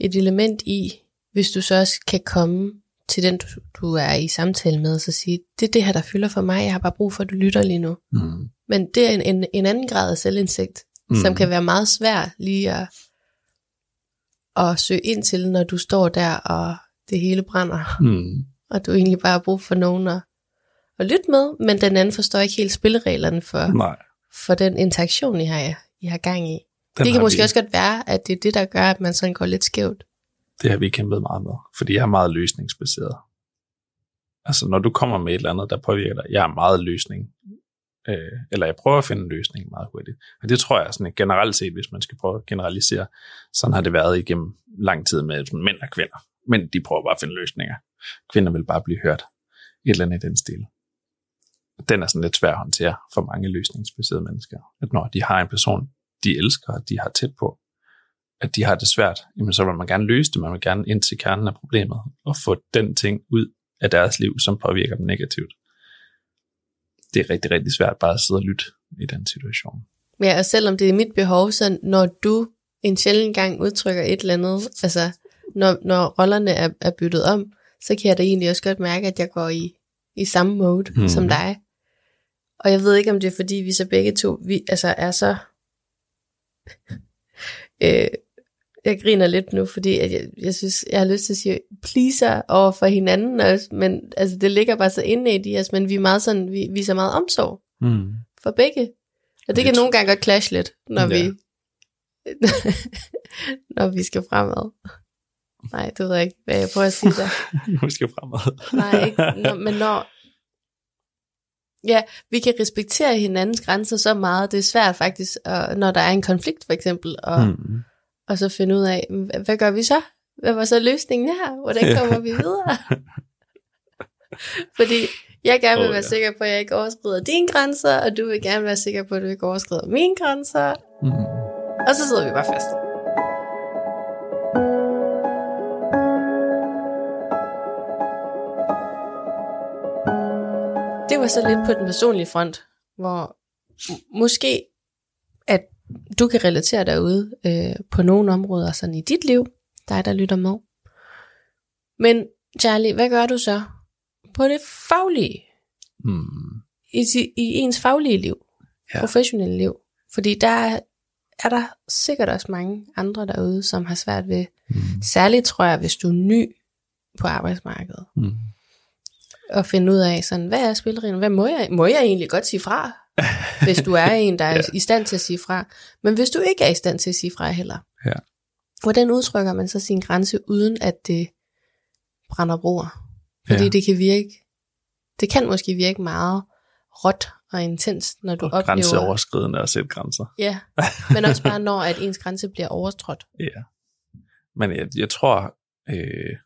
Speaker 1: et element i, hvis du så også kan komme til den, du, du er i samtale med, og så sige, det er det her, der fylder for mig, jeg har bare brug for, at du lytter lige nu.
Speaker 2: Mm.
Speaker 1: Men det er en, en, en anden grad af selvindsigt, mm. som kan være meget svær lige at, at søge ind til, når du står der, og det hele brænder,
Speaker 2: Mm.
Speaker 1: og du egentlig bare har brug for nogen at, at lytte med, men den anden forstår ikke helt spillereglerne for,
Speaker 2: Nej.
Speaker 1: for den interaktion, I har, I har gang i.
Speaker 2: Den
Speaker 1: det kan måske
Speaker 2: vi,
Speaker 1: også godt være, at det er det, der gør, at man sådan går lidt skævt.
Speaker 2: Det har vi kæmpet meget med, fordi jeg er meget løsningsbaseret. Altså, når du kommer med et eller andet, der påvirker dig, jeg er meget løsning. Øh, eller jeg prøver at finde en løsning meget hurtigt. Og det tror jeg sådan generelt set, hvis man skal prøve at generalisere, sådan har det været igennem lang tid med sådan, mænd og kvinder. Mænd, de prøver bare at finde løsninger. Kvinder vil bare blive hørt. Et eller andet i den stil. Den er sådan lidt svær at håndtere for mange løsningsbaserede mennesker. At når de har en person, de elsker, og de har tæt på, at de har det svært, jamen så vil man gerne løse det, man vil gerne ind til kernen af problemet, og få den ting ud af deres liv, som påvirker dem negativt. Det er rigtig, rigtig svært bare at sidde og lytte i den situation.
Speaker 1: Ja, og selvom det er mit behov, så når du en sjældent gang udtrykker et eller andet, altså når, når rollerne er, er byttet om, så kan jeg da egentlig også godt mærke, at jeg går i, i samme mode mm. som dig. Og jeg ved ikke, om det er fordi, vi så begge to vi, altså er så... øh, jeg griner lidt nu, fordi at jeg, jeg synes, jeg har lyst til at sige pleaser over for hinanden også, men altså, det ligger bare så inde i os, men vi er meget sådan, vi viser meget omsorg
Speaker 2: Mm.
Speaker 1: for begge. Og det
Speaker 2: Det
Speaker 1: kan nogle gange godt clash lidt, når
Speaker 2: Ja.
Speaker 1: vi når vi skal fremad. Nej, det ved jeg ikke, hvad jeg prøver at sige der.
Speaker 2: Nu skal fremad.
Speaker 1: Nej, ikke. Når, men når... Ja, vi kan respektere hinandens grænser så meget. Det er svært faktisk, og når der er en konflikt for eksempel, og, mm og så finde ud af, hvad gør vi så? Hvad var så løsningen her? Hvordan kommer ja. vi videre? Fordi jeg gerne vil
Speaker 2: oh,
Speaker 1: være
Speaker 2: ja.
Speaker 1: sikker på, at jeg ikke overskrider dine grænser, og du vil gerne være sikker på, at du ikke overskrider mine grænser.
Speaker 2: Mm.
Speaker 1: Og så sidder vi bare fast. Det var så lidt på den personlige front, hvor måske at du kan relatere derude øh, på nogle områder sådan i dit liv, dig der lytter med. Men Charlie, hvad gør du så på det faglige,
Speaker 2: Hmm.
Speaker 1: i, i ens faglige liv,
Speaker 2: Ja.
Speaker 1: professionelle liv? Fordi der er, er der sikkert også mange andre derude, som har svært ved,
Speaker 2: Hmm.
Speaker 1: særligt tror jeg, hvis du er ny på arbejdsmarkedet,
Speaker 2: Hmm.
Speaker 1: at finde ud af, sådan, hvad er spillereglerne? Hvad må jeg, må jeg egentlig godt sige fra? hvis du er en, der er
Speaker 2: Ja.
Speaker 1: i stand til at sige fra. Men hvis du ikke er i stand til at sige fra heller,
Speaker 2: Ja.
Speaker 1: hvordan udtrykker man så sin grænse, uden at det brænder broer? Fordi
Speaker 2: Ja.
Speaker 1: det kan virke, det kan måske virke meget råt og intens, når du
Speaker 2: Og
Speaker 1: oplever...
Speaker 2: grænseoverskridende at sætte grænser.
Speaker 1: Ja, men også bare når, at ens grænse bliver overtrådt.
Speaker 2: Ja. Men jeg, jeg tror, øh,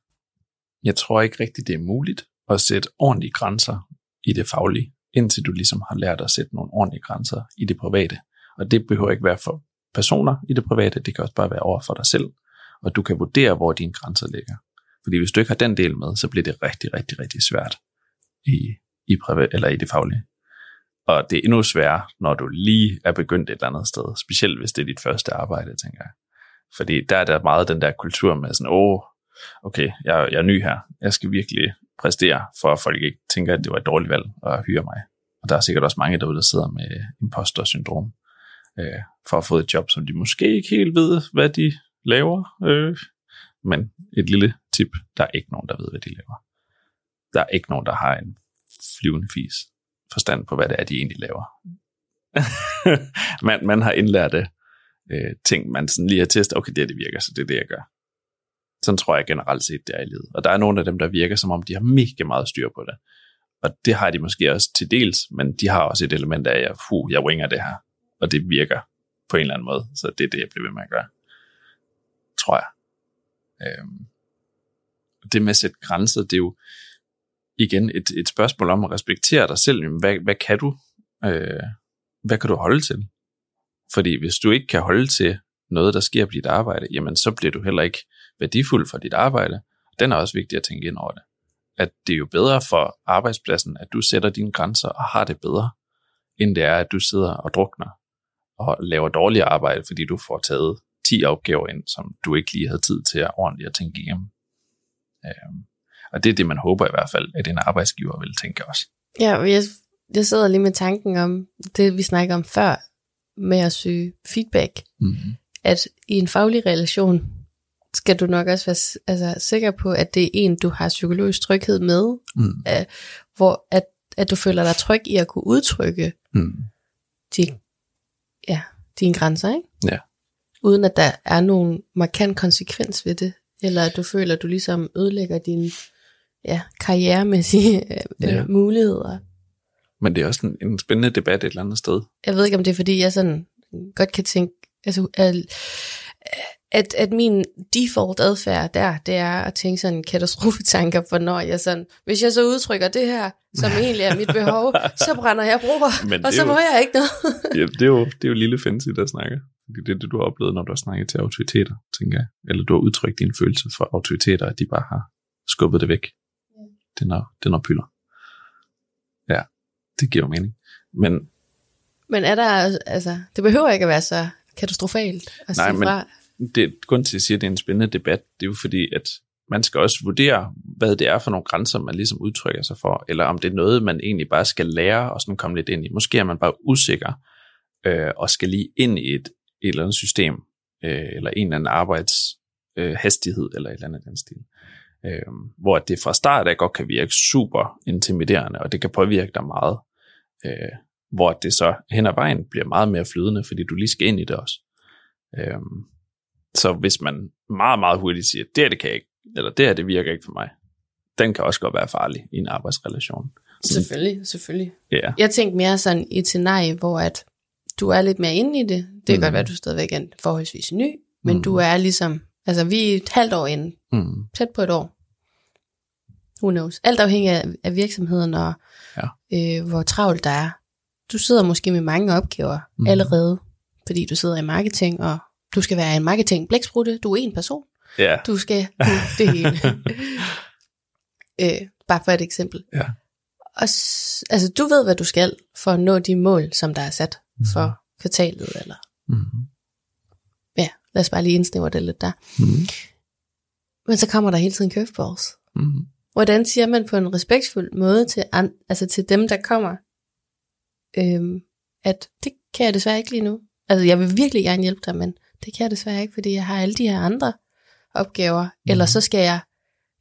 Speaker 2: jeg tror ikke rigtigt, det er muligt at sætte ordentlige grænser i det faglige, indtil du ligesom har lært at sætte nogle ordentlige grænser i det private. Og det behøver ikke være for personer i det private, det kan også bare være over for dig selv, og du kan vurdere, hvor dine grænser ligger. Fordi hvis du ikke har den del med, så bliver det rigtig, rigtig, rigtig svært i, i, privat, eller i det faglige. Og det er endnu sværere, når du lige er begyndt et eller andet sted, specielt hvis det er dit første arbejde, tænker jeg. Fordi der er der meget den der kultur med sådan, åh, okay, jeg, jeg er ny her, jeg skal virkelig præstere, for at folk ikke tænker, at det var et dårligt valg at hyre mig. Og der er sikkert også mange derude, der sidder med imposter-syndrom, øh, for at få et job, som de måske ikke helt ved, hvad de laver. Øh. Men et lille tip, der er ikke nogen, der ved, hvad de laver. Der er ikke nogen, der har en flyvende fis forstand på, hvad det er, de egentlig laver. man, man har indlært det, øh, ting, man sådan lige har testet, okay, det, er, det virker, så det er det, jeg gør. Sådan tror jeg generelt set, det er i livet. Og der er nogle af dem, der virker, som om de har mega meget styr på det. Og det har de måske også til dels, men de har også et element af, at puh, jeg ringer det her, og det virker på en eller anden måde. Så det er det, jeg bliver ved med at gøre. Tror jeg. Øhm. Det med at sætte grænser, det er jo igen et, et spørgsmål om at respektere dig selv. Hvad, hvad kan du? Øh, hvad kan du holde til? Fordi hvis du ikke kan holde til noget, der sker på dit arbejde, jamen så bliver du heller ikke værdifuld for dit arbejde. Den er også vigtig at tænke ind over det. At det er jo bedre for arbejdspladsen, at du sætter dine grænser og har det bedre, end det er, at du sidder og drukner og laver dårligt arbejde, fordi du får taget 10 opgaver ind, som du ikke lige havde tid til at ordentligt at tænke igennem. Øhm, og det er det, man håber i hvert fald, at en arbejdsgiver vil tænke også.
Speaker 1: Ja, og jeg, jeg sidder lige med tanken om det, vi snakker om før, med at søge feedback.
Speaker 2: Mm-hmm.
Speaker 1: At i en faglig relation, skal du nok også være altså, sikker på, at det er en, du har psykologisk tryghed med,
Speaker 2: Mm.
Speaker 1: øh, hvor at, at du føler dig tryg i at kunne udtrykke
Speaker 2: Mm.
Speaker 1: de, ja, dine grænser, ikke?
Speaker 2: Ja.
Speaker 1: Uden at der er nogen markant konsekvens ved det, eller at du føler, at du ligesom ødelægger dine ja, karrieremæssige øh,
Speaker 2: Ja.
Speaker 1: muligheder.
Speaker 2: Men det er også en, en spændende debat et eller andet sted.
Speaker 1: Jeg ved ikke, om det er, fordi jeg sådan godt kan tænke, altså, at, at, at min default adfærd der, det er at tænke sådan katastrofetanker, for når jeg sådan, hvis jeg så udtrykker det her, som egentlig er mit behov, så brænder jeg
Speaker 2: det
Speaker 1: og så
Speaker 2: jo-
Speaker 1: må jeg ikke noget.
Speaker 2: Ja, det, er jo, det er jo lille fancy, der snakker. Det er det, du har oplevet, når du har snakket til autoriteter, tænker jeg. Eller du har udtrykt dine følelser for autoriteter, at de bare har skubbet det væk. Det er noget, det er pyller. Ja, det giver jo mening. Men
Speaker 1: Men er der, altså, det behøver ikke at være så katastrofalt at
Speaker 2: Nej,
Speaker 1: sige
Speaker 2: men-
Speaker 1: fra
Speaker 2: det, grund til, at jeg siger, at det er en spændende debat, det er jo fordi, at man skal også vurdere, hvad det er for nogle grænser, man ligesom udtrykker sig for, eller om det er noget, man egentlig bare skal lære og sådan komme lidt ind i. Måske er man bare usikker øh, og skal lige ind i et, et eller andet system, øh, eller en eller anden arbejdshastighed, øh, hastighed, eller et eller andet den stil. Øh, hvor det fra start af godt kan virke super intimiderende, og det kan påvirke dig meget. Øh, hvor det så hen ad vejen bliver meget mere flydende, fordi du lige skal ind i det også. Øh, så hvis man meget, meget hurtigt siger, det her det kan jeg ikke, eller det her det virker ikke for mig, den kan også godt være farlig i en arbejdsrelation.
Speaker 1: Selvfølgelig, selvfølgelig.
Speaker 2: Ja,
Speaker 1: Jeg tænkte mere sådan i et scenarie, hvor at du er lidt mere inde i det. Det kan
Speaker 2: Mm.
Speaker 1: godt være, at du stadigvæk er forholdsvis ny, men
Speaker 2: Mm.
Speaker 1: du er ligesom, altså vi er et halvt år inde,
Speaker 2: mm,
Speaker 1: tæt på et år. Who knows? Alt afhængig af, af virksomheden og
Speaker 2: Ja.
Speaker 1: øh, hvor travlt der er. Du sidder måske med mange opgaver
Speaker 2: mm.
Speaker 1: allerede, fordi du sidder i marketing, og du skal være en marketing blæksprutte. Du er en person.
Speaker 2: ja,
Speaker 1: Du skal kunne det hele. øh, bare for et eksempel.
Speaker 2: Ja.
Speaker 1: Og altså, du ved, hvad du skal for at nå de mål, som der er sat for kvartalet, eller
Speaker 2: Mm-hmm.
Speaker 1: ja, lad os bare lige indsnævre det lidt der.
Speaker 2: Mm-hmm.
Speaker 1: Men så kommer der hele tiden curveballs.
Speaker 2: Mm-hmm.
Speaker 1: Hvordan siger man på en respektfuld måde til, an, altså til dem, der kommer, øhm, at det kan jeg desværre ikke lige nu. Altså, jeg vil virkelig gerne hjælpe dig, men det kan jeg desværre ikke, fordi jeg har alle de her andre opgaver. Mm. Eller så skal jeg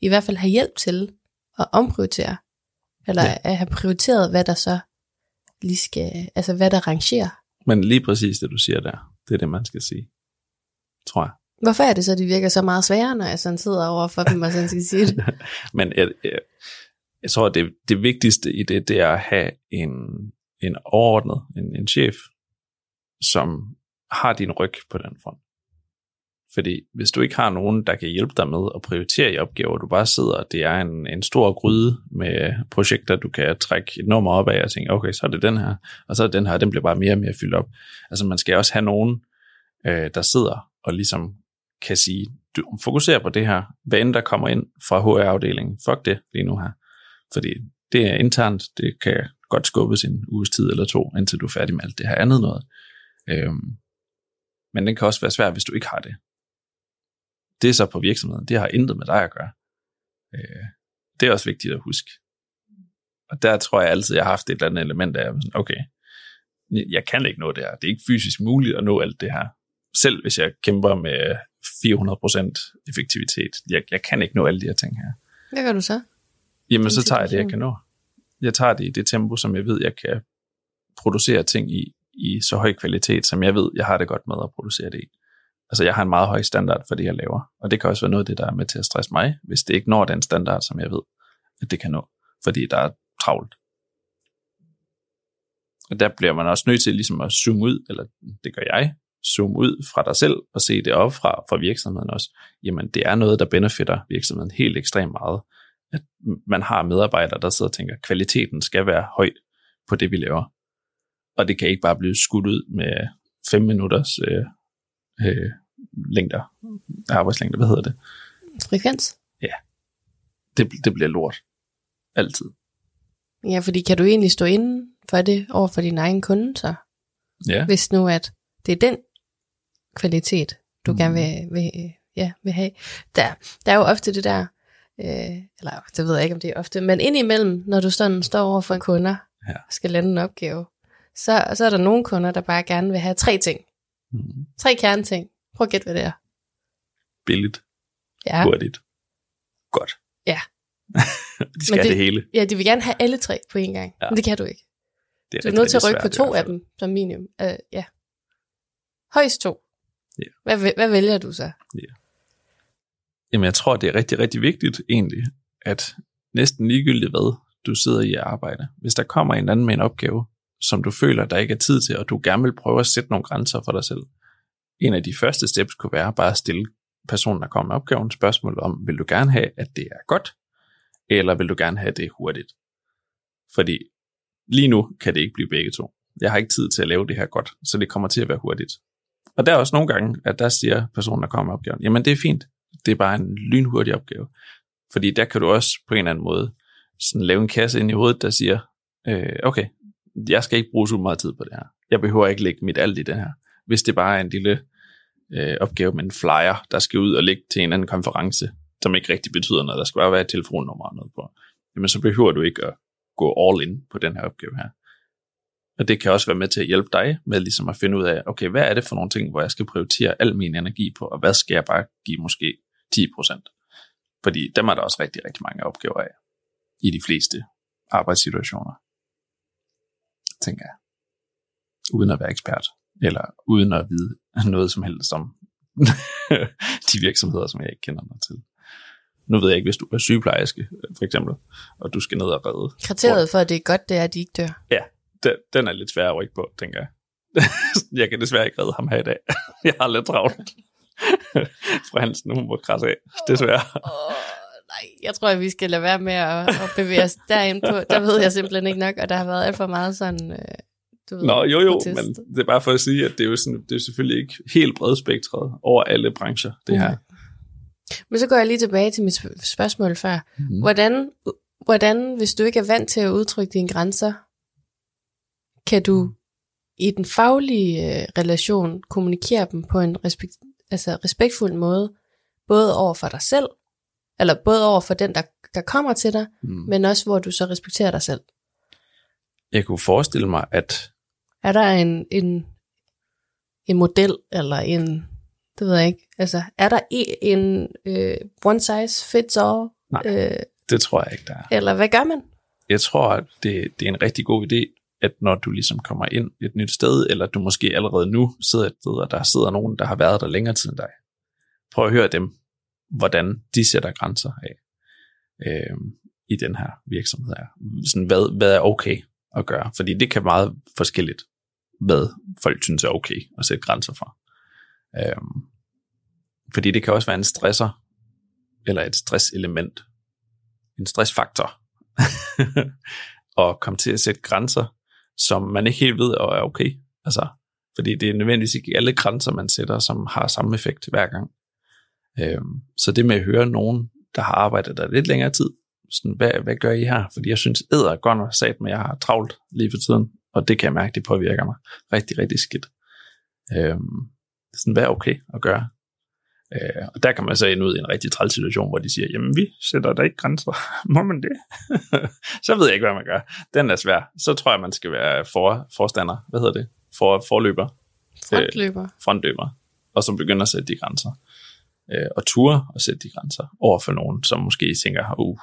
Speaker 1: i hvert fald have hjælp til at omprioritere. Eller
Speaker 2: Ja.
Speaker 1: ja. at have prioriteret, hvad der så lige skal, altså hvad der rangerer.
Speaker 2: Men lige præcis det, du siger der, det er det, man skal sige. Tror jeg.
Speaker 1: Hvorfor er det så, det virker så meget sværere, når jeg sådan sidder over for dem og sådan skal sige det?
Speaker 2: Men jeg, jeg, jeg tror, det, det vigtigste i det, det er at have en, en overordnet, en, en chef, som har din ryg på den front. Fordi hvis du ikke har nogen, der kan hjælpe dig med at prioritere i opgaver, du bare sidder, og det er en, en stor gryde med projekter, du kan trække et nummer op af og tænke, okay, så er det den her, og så er det den her, den bliver bare mere og mere fyldt op. Altså man skal også have nogen, øh, der sidder og ligesom kan sige, du fokuserer på det her, hvad end der kommer ind fra HR-afdelingen, fuck det lige nu her. Fordi det er internt, det kan godt skubbes en uges tid eller to, indtil du er færdig med alt det her andet noget. Øhm, men den kan også være svær, hvis du ikke har det. Det er så på virksomheden, det har intet med dig at gøre. Øh, det er også vigtigt at huske. Og der tror jeg altid, jeg har haft et eller andet element af, sådan, okay, jeg kan ikke nå det her. Det er ikke fysisk muligt at nå alt det her. Selv hvis jeg kæmper med 400% effektivitet. Jeg, jeg kan ikke nå alle de her ting her.
Speaker 1: Hvad gør du så?
Speaker 2: Jamen, så tager jeg det, jeg kan nå. Jeg tager det i det tempo, som jeg ved, jeg kan producere ting i, i så høj kvalitet, som jeg ved, jeg har det godt med at producere det i. Altså, jeg har en meget høj standard for det, jeg laver. Og det kan også være noget af det, der er med til at stresse mig, hvis det ikke når den standard, som jeg ved, at det kan nå. Fordi der er travlt. Og der bliver man også nødt til ligesom at zoome ud, eller det gør jeg, zoome ud fra dig selv og se det op fra, fra virksomheden også. Jamen, det er noget, der benefitter virksomheden helt ekstremt meget. At man har medarbejdere, der sidder og tænker, kvaliteten skal være høj på det, vi laver. Og det kan ikke bare blive skudt ud med 5 minutters øh, øh, længder, arbejdslængder, hvad hedder det?
Speaker 1: Frekvens?
Speaker 2: det? Det bliver lort. Altid.
Speaker 1: Ja, fordi kan du egentlig stå inden for det over for din egen kunde, så?
Speaker 2: Ja.
Speaker 1: Hvis nu, at det er den kvalitet, du
Speaker 2: Mm.
Speaker 1: gerne vil, vil, ja, vil have. Der, der er jo ofte det der, øh, eller det ved jeg ikke, om det er ofte, men indimellem, når du sådan står over for en kunder,
Speaker 2: Ja.
Speaker 1: skal lande en opgave, så, så er der nogle kunder, der bare gerne vil have tre ting.
Speaker 2: Mm.
Speaker 1: Tre kerneting. Prøv at gætte, hvad det er.
Speaker 2: Billigt.
Speaker 1: Ja,
Speaker 2: Hurtigt. Godt.
Speaker 1: Ja.
Speaker 2: de skal
Speaker 1: Men
Speaker 2: det,
Speaker 1: det-
Speaker 2: det hele.
Speaker 1: ja de vil gerne have alle tre på en gang,
Speaker 2: Ja.
Speaker 1: ja. men det kan du ikke.
Speaker 2: Det
Speaker 1: Du er nødt til at rykke på to af dem som minimum. Uh, ja. Højst to.
Speaker 2: Ja.
Speaker 1: Hvad, hvad vælger du så?
Speaker 2: Jamen, jeg tror, det er rigtig, rigtig vigtigt egentlig, at næsten ligegyldigt hvad du sidder i at arbejde, hvis der kommer en anden med en opgave, som du føler, der ikke er tid til, og du gerne vil prøve at sætte nogle grænser for dig selv. En af de første steps kunne være bare at stille personen, der kommer med opgaven, spørgsmål om, vil du gerne have, at det er godt, eller vil du gerne have, det hurtigt? Fordi lige nu kan det ikke blive begge to. Jeg har ikke tid til at lave det her godt, så det kommer til at være hurtigt. Og der er også nogle gange, at der siger personen, der kommer med opgaven, jamen det er fint, det er bare en lynhurtig opgave. Fordi der kan du også på en eller anden måde sådan lave en kasse ind i hovedet, der siger, øh, okay, jeg skal ikke bruge så meget tid på det her. Jeg behøver ikke lægge mit alt i det her. Hvis det bare er en lille øh, opgave med en flyer, der skal ud og ligge til en anden konference, som ikke rigtig betyder noget, der skal bare være et telefonnummer og noget på, jamen så behøver du ikke at gå all in på den her opgave her. Og det kan også være med til at hjælpe dig med ligesom at finde ud af, okay, hvad er det for nogle ting, hvor jeg skal prioritere al min energi på, og hvad skal jeg bare give måske 10%? Fordi dem er der også rigtig, rigtig mange opgaver af i de fleste arbejdssituationer, tænker jeg. Uden at være ekspert, eller uden at vide noget som helst om de virksomheder, som jeg ikke kender mig til. Nu ved jeg ikke, hvis du er sygeplejerske, for eksempel, og du skal ned og redde.
Speaker 1: Kriteriet for, at det er godt, det er, at de ikke dør.
Speaker 2: Ja, den, den er lidt svær at rykke på, tænker jeg. jeg kan desværre ikke redde ham her i dag. jeg har lidt travlt. Fra Hansen, hun må krasse af. Desværre.
Speaker 1: Nej, jeg tror, at vi skal lade være med at, at bevæge os derind på. Der ved jeg simpelthen ikke nok, og der har været alt for meget sådan... Øh, du ved,
Speaker 2: Nå, jo jo,
Speaker 1: protest.
Speaker 2: men det er bare for at sige, at det er jo sådan, det er selvfølgelig ikke helt bredspektret over alle brancher, det her.
Speaker 1: Men så går jeg lige tilbage til mit sp- spørgsmål før.
Speaker 2: Mhm.
Speaker 1: Hvordan hvordan, hvis du ikke er vant til at udtrykke dine grænser, kan du i den faglige øh, relation kommunikere dem på en respekt, altså respektfuld måde, både over for dig selv, eller både over for den, der, der kommer til dig, mm. men også hvor du så respekterer dig selv.
Speaker 2: Jeg kunne forestille mig, at...
Speaker 1: Er der en, en, en model, eller en, det ved jeg ikke, altså er der en øh, one size fits all?
Speaker 2: Nej, øh, det tror jeg ikke, der er.
Speaker 1: Eller hvad gør man?
Speaker 2: Jeg tror, at det, det er en rigtig god idé, at når du ligesom kommer ind et nyt sted, eller du måske allerede nu sidder et sted, og der sidder nogen, der har været der længere tid end dig, prøv at høre dem, hvordan de sætter grænser af øh, i den her virksomhed her. Sådan, hvad, hvad er okay at gøre? Fordi det kan være meget forskelligt, hvad folk synes er okay at sætte grænser for. Øh, fordi det kan også være en stresser, eller et stresselement, en stressfaktor, at komme til at sætte grænser, som man ikke helt ved er okay. Altså, fordi det er nødvendigvis ikke alle grænser, man sætter, som har samme effekt hver gang. Øhm, så det med at høre nogen, der har arbejdet der lidt længere tid, sådan, hvad, hvad gør I her? Fordi jeg synes, æder er godt nok sat, men jeg har travlt lige for tiden, og det kan jeg mærke, det påvirker mig rigtig, rigtig skidt. Øhm, sådan, hvad er okay at gøre? Øh, og der kan man så ind ud i en rigtig træls situation, hvor de siger, jamen vi sætter der ikke grænser. Må man det? så ved jeg ikke, hvad man gør. Den er svær. Så tror jeg, man skal være for, forstander. Hvad hedder det? For, forløber.
Speaker 1: Frontløber. Øh,
Speaker 2: frontløber. Og så begynder at sætte de grænser. Øh, og ture og sætte de grænser over for nogen, som måske tænker, uh,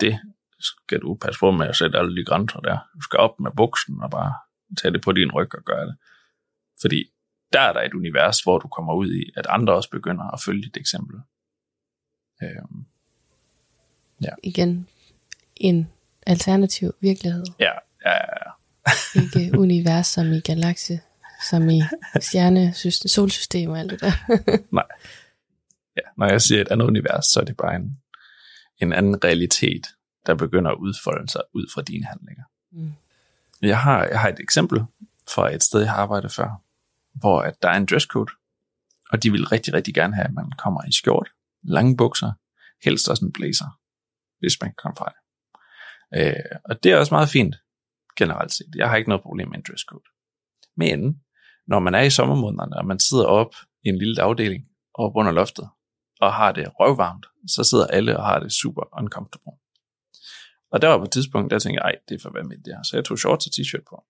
Speaker 2: det skal du passe på med at sætte alle de grænser der. Du skal op med buksen og bare tage det på din ryg og gøre det. Fordi der er der et univers, hvor du kommer ud i, at andre også begynder at følge dit eksempel. Øhm,
Speaker 1: ja. Igen, en alternativ virkelighed.
Speaker 2: Ja, ja, ja.
Speaker 1: Ikke univers som i galakse, som i stjernesystem, solsystem og alt det der.
Speaker 2: Nej. Ja, når jeg siger et andet univers, så er det bare en, en anden realitet, der begynder at udfolde sig ud fra dine handlinger. Mm. Jeg, har, jeg har et eksempel fra et sted, jeg har arbejdet før, hvor at der er en dresscode, og de vil rigtig, rigtig gerne have, at man kommer i skjort, lange bukser, helst også en blazer, hvis man kan komme fra det. Øh, og det er også meget fint, generelt set. Jeg har ikke noget problem med en dresscode. Men når man er i sommermånederne, og man sidder op i en lille afdeling op under loftet, og har det røvvarmt, så sidder alle og har det super uncomfortable. Og der var på et tidspunkt, der tænkte jeg, ej, det er for hvad med det her. Så jeg tog shorts og t-shirt på.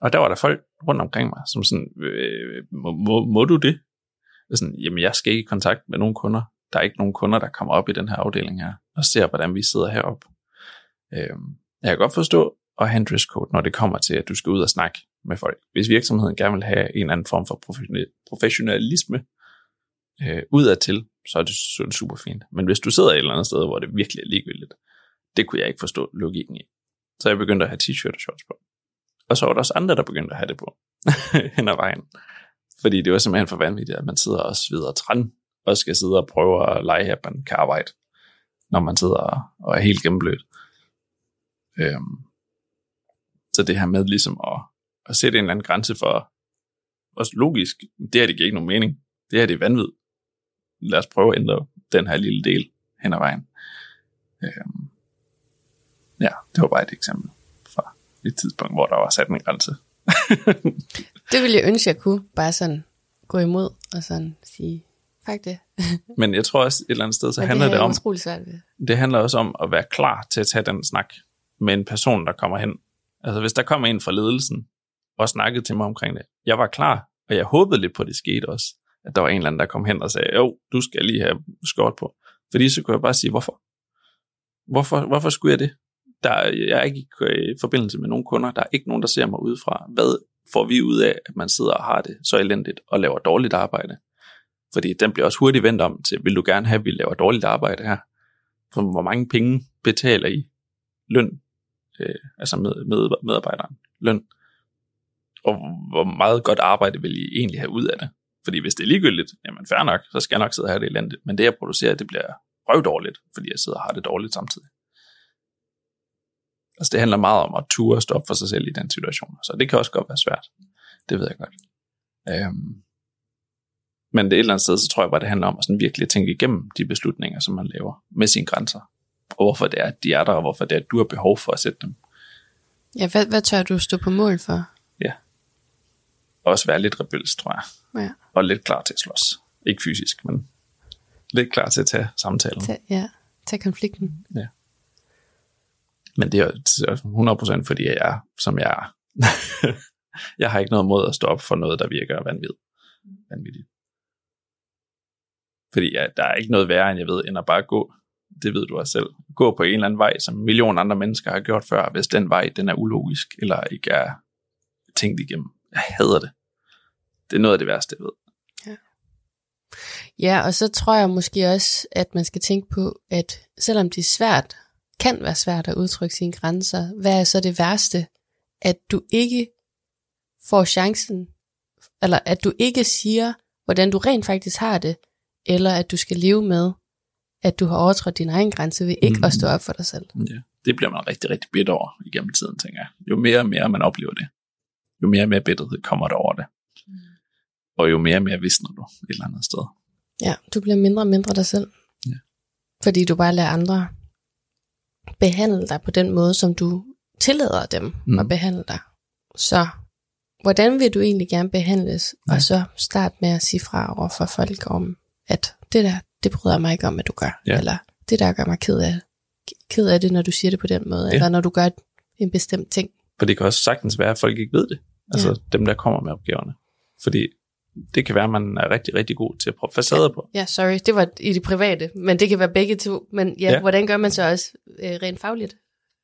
Speaker 2: Og der var der folk rundt omkring mig, som sådan, øh, må, må, må du det? Og sådan, jamen jeg skal ikke i kontakt med nogen kunder. Der er ikke nogen kunder, der kommer op i den her afdeling her, og ser, hvordan vi sidder heroppe. Øh, jeg kan godt forstå at have en dresscode, når det kommer til, at du skal ud og snakke med folk. Hvis virksomheden gerne vil have en eller anden form for professionalisme øh, udadtil, så er det, så er det super fint. Men hvis du sidder et eller andet sted, hvor det virkelig er ligegyldigt, det kunne jeg ikke forstå logikken i. Så jeg begyndte at have t-shirt og shorts på. Og så var der også andre, der begyndte at have det på hen ad vejen. Fordi det var simpelthen for vanvittigt, at man sidder og sveder træn, og skal sidde og prøve at lege, at man kan arbejde, når man sidder og er helt gennemblødt. Øhm, så det her med ligesom at, at sætte en eller anden grænse for, også logisk, det her det giver ikke nogen mening. Det her det er vanvid. Lad os prøve at ændre den her lille del hen ad vejen. Øhm, ja, det var bare et eksempel et tidspunkt, hvor der var sat en grænse.
Speaker 1: det ville jeg ønske, jeg kunne. Bare sådan gå imod og sådan sige, fuck det.
Speaker 2: Men jeg tror også et eller andet sted, så handler det, det om,
Speaker 1: svært ved.
Speaker 2: det handler også om at være klar til at tage den snak med en person, der kommer hen. Altså hvis der kommer en fra ledelsen og snakkede til mig omkring det, jeg var klar, og jeg håbede lidt på, at det skete også, at der var en eller anden, der kom hen og sagde, jo, du skal lige have skort på. Fordi så kunne jeg bare sige, hvorfor? Hvorfor, hvorfor skulle jeg det? Der, jeg er ikke øh, i forbindelse med nogen kunder. Der er ikke nogen, der ser mig udefra. Hvad får vi ud af, at man sidder og har det så elendigt og laver dårligt arbejde? Fordi den bliver også hurtigt vendt om til, vil du gerne have, at vi laver dårligt arbejde her? For hvor mange penge betaler I løn, øh, altså med, med medarbejderen, løn? Og hvor meget godt arbejde vil I egentlig have ud af det? Fordi hvis det er ligegyldigt, jamen fair nok, så skal jeg nok sidde og have det elendigt. Men det jeg producerer, det bliver røvdårligt, fordi jeg sidder og har det dårligt samtidig. Altså det handler meget om at ture og stoppe for sig selv i den situation. Så det kan også godt være svært. Det ved jeg godt. Øhm, men det et eller andet sted, så tror jeg bare, det handler om at sådan virkelig tænke igennem de beslutninger, som man laver med sine grænser. og hvorfor det er, at de er der, og hvorfor det er, at du har behov for at sætte dem.
Speaker 1: Ja, hvad, hvad tør du stå på mål for?
Speaker 2: Ja. Og også være lidt rebelsk, tror jeg.
Speaker 1: Ja,
Speaker 2: Og lidt klar til at slås. Ikke fysisk, men lidt klar til at tage samtalen.
Speaker 1: tag, ja, tag konflikten.
Speaker 2: Men det er 100% fordi jeg er, som jeg er. jeg har ikke noget mod at stå op for noget, der virker vanvid. vanvittigt. Fordi ja, der er ikke noget værre, end jeg ved, end at bare gå. Det ved du også selv. Gå på en eller anden vej, som en million andre mennesker har gjort før, hvis den vej, den er ulogisk, eller ikke er tænkt igennem. Jeg hader det. Det er noget af det værste, jeg ved.
Speaker 1: Ja, og så tror jeg måske også, at man skal tænke på, at selvom det er svært, kan være svært at udtrykke sine grænser, hvad er så det værste? At du ikke får chancen, eller at du ikke siger, hvordan du rent faktisk har det, eller at du skal leve med, at du har overtrådt din egen grænse ved ikke mm. at stå op for dig selv.
Speaker 2: Ja. Det bliver man rigtig, rigtig bitter over igennem tiden, tænker jeg. Jo mere og mere man oplever det, jo mere og mere bitterhed kommer der over det. Og jo mere og mere visner du et eller andet sted.
Speaker 1: Ja, du bliver mindre og mindre dig selv.
Speaker 2: Ja.
Speaker 1: Fordi du bare lader andre behandle dig på den måde, som du tillader dem mm.
Speaker 2: Mm.
Speaker 1: at behandle dig. Så hvordan vil du egentlig gerne behandles?
Speaker 2: Ja.
Speaker 1: Og så start med at sige fra over for folk om, at det der, det bryder mig ikke om, at du gør.
Speaker 2: Ja.
Speaker 1: Eller det der gør mig ked af, ked af det, når du siger det på den måde.
Speaker 2: Ja.
Speaker 1: Eller når du gør en bestemt ting.
Speaker 2: For det kan også sagtens være, at folk ikke ved det. Altså ja. dem, der kommer med opgaverne. Fordi det kan være, at man er rigtig, rigtig god til at proppe facader på.
Speaker 1: Ja, sorry, det var i det private, men det kan være begge to. Men ja,
Speaker 2: Ja.
Speaker 1: ja. hvordan gør man så også øh, rent fagligt?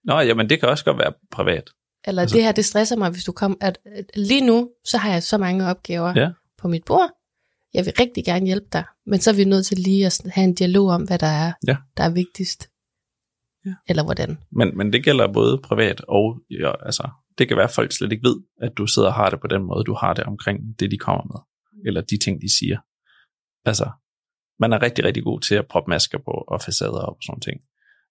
Speaker 2: Nå, jamen det kan også godt være privat.
Speaker 1: Eller
Speaker 2: Altså-
Speaker 1: det her, det stresser mig, hvis du kommer, at, at lige nu, så har jeg så mange opgaver
Speaker 2: Ja.
Speaker 1: på mit bord. Jeg vil rigtig gerne hjælpe dig, men så er vi nødt til lige at have en dialog om, hvad der er,
Speaker 2: Ja.
Speaker 1: der er vigtigst.
Speaker 2: Ja.
Speaker 1: Eller hvordan.
Speaker 2: Men, men det gælder både privat og, ja, altså, det kan være, at folk slet ikke ved, at du sidder og har det på den måde, du har det omkring det, de kommer med. Eller de ting, de siger. Altså, man er rigtig, rigtig god til at proppe masker på og facader op og sådan ting.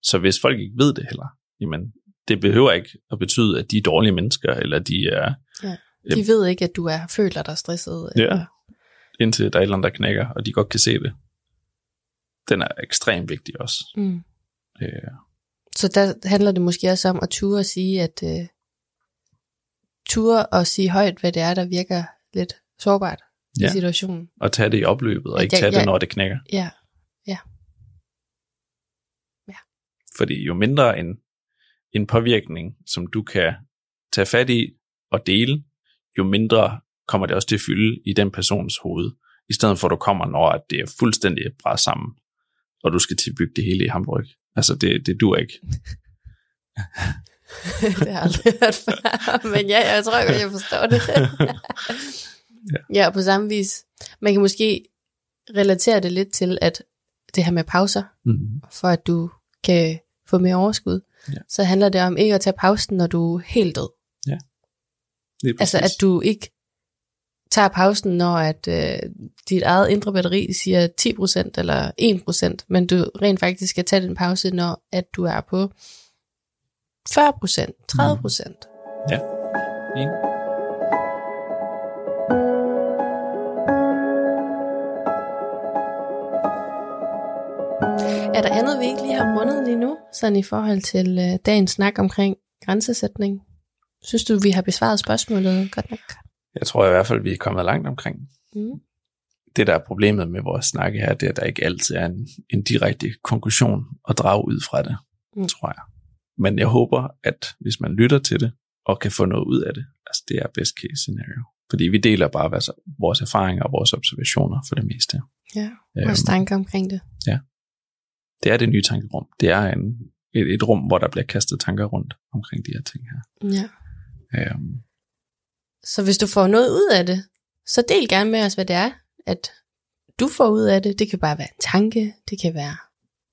Speaker 2: Så hvis folk ikke ved det heller, jamen, det behøver ikke at betyde, at de er dårlige mennesker, eller de er,
Speaker 1: De ved ikke, at du er føler dig stresset.
Speaker 2: Ja.
Speaker 1: Eller,
Speaker 2: indtil der er et eller andet, der knækker, og de godt kan se det. Den er ekstremt vigtig også.
Speaker 1: mm.
Speaker 2: Øh,
Speaker 1: Så der handler det måske også om at ture og sige, at uh, ture og sige højt, hvad det er, der virker lidt sårbart ja.
Speaker 2: Ja.
Speaker 1: i situationen.
Speaker 2: og tage det i opløbet, og
Speaker 1: Ja,
Speaker 2: ikke
Speaker 1: ja,
Speaker 2: tage det,
Speaker 1: ja.
Speaker 2: når det knækker.
Speaker 1: Ja,
Speaker 2: Fordi jo mindre en, en påvirkning, som du kan tage fat i og dele, jo mindre kommer det også til at fylde i den persons hoved. I stedet for at du kommer, når at det er fuldstændig bræt sammen, og du skal tilbygge det hele i Hamburg. Altså, det, det dur ikke.
Speaker 1: det har jeg aldrig hørt før, men ja, jeg tror godt, jeg forstår det.
Speaker 2: Ja.
Speaker 1: ja, og på samme vis. Man kan måske relatere det lidt til, at det her med pauser,
Speaker 2: Mm-hmm.
Speaker 1: for at du kan få mere overskud,
Speaker 2: Ja.
Speaker 1: så handler det om ikke at tage pausen, når du er helt død. Altså, at du ikke tager pausen, når at øh, dit eget indre batteri siger 10% eller 1%, men du rent faktisk skal tage den pause, når at du er på 40%, 30%.
Speaker 2: Enig.
Speaker 1: Er der andet, vi ikke lige har rundet lige nu, sådan i forhold til øh, dagens snak omkring grænsesætning? Synes du, vi har besvaret spørgsmålet godt nok?
Speaker 2: Jeg tror i hvert fald, vi er kommet langt omkring.
Speaker 1: Mm.
Speaker 2: Det, der er problemet med vores snakke her, det er, at der ikke altid er en, en direkte konklusion at drage ud fra det,
Speaker 1: Mm.
Speaker 2: mm. tror jeg. Men jeg håber, at hvis man lytter til det, og kan få noget ud af det, altså det er best case scenario. Fordi vi deler bare vores, vores erfaringer og vores observationer for det meste.
Speaker 1: Ja, vores
Speaker 2: Øhm,
Speaker 1: tanker omkring det.
Speaker 2: det er det nye tankerum. Det er en, et, et rum, hvor der bliver kastet tanker rundt omkring de her ting her.
Speaker 1: Ja.
Speaker 2: Øhm,
Speaker 1: Så hvis du får noget ud af det, så del gerne med os, hvad det er, at du får ud af det. Det kan bare være en tanke, det kan være,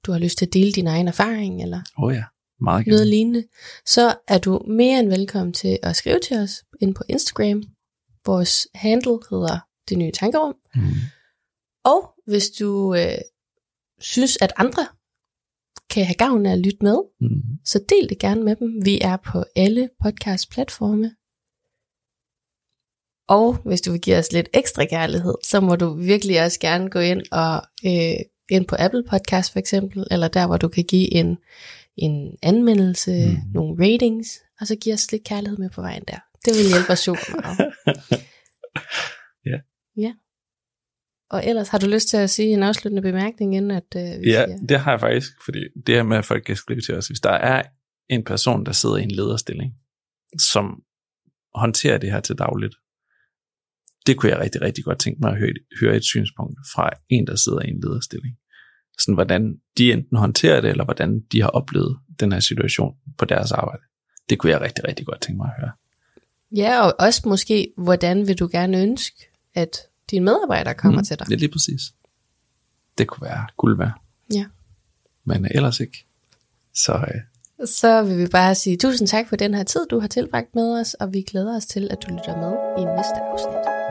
Speaker 1: du har lyst til at dele din egen erfaring, eller
Speaker 2: Åh oh ja, meget
Speaker 1: noget
Speaker 2: gerne.
Speaker 1: lignende. Så er du mere end velkommen til at skrive til os ind på Instagram. Vores handle hedder Det Nye Tankerum.
Speaker 2: Mm.
Speaker 1: Og hvis du øh, synes, at andre kan have gavn af at lytte med,
Speaker 2: Mm.
Speaker 1: så del det gerne med dem. Vi er på alle podcast-platforme. Og hvis du vil give os lidt ekstra kærlighed, så må du virkelig også gerne gå ind og øh, ind på Apple Podcast for eksempel, eller der hvor du kan give en en anmeldelse, mm. nogle ratings, og så giver os lidt kærlighed med på vejen der. Det vil hjælpe os super meget.
Speaker 2: Ja.
Speaker 1: Ja. Og ellers har du lyst til at sige en afsluttende bemærkning, inden at øh, vi
Speaker 2: Ja,
Speaker 1: siger...
Speaker 2: det har jeg faktisk, fordi det her med, at folk kan skrive til os, hvis der er en person, der sidder i en lederstilling, som håndterer det her til dagligt, det kunne jeg rigtig, rigtig godt tænke mig at høre, høre et synspunkt fra en, der sidder i en lederstilling. Sådan hvordan de enten håndterer det, eller hvordan de har oplevet den her situation på deres arbejde. Det kunne jeg rigtig, rigtig godt tænke mig at høre.
Speaker 1: Ja, og også måske, hvordan vil du gerne ønske, at dine medarbejdere kommer mm. til dig?
Speaker 2: Det er lige præcis. Det kunne være guld værd.
Speaker 1: Ja.
Speaker 2: Men ellers ikke. Så øh,
Speaker 1: Så vil vi bare sige tusind tak for den her tid, du har tilbragt med os, og vi glæder os til, at du lytter med i næste afsnit.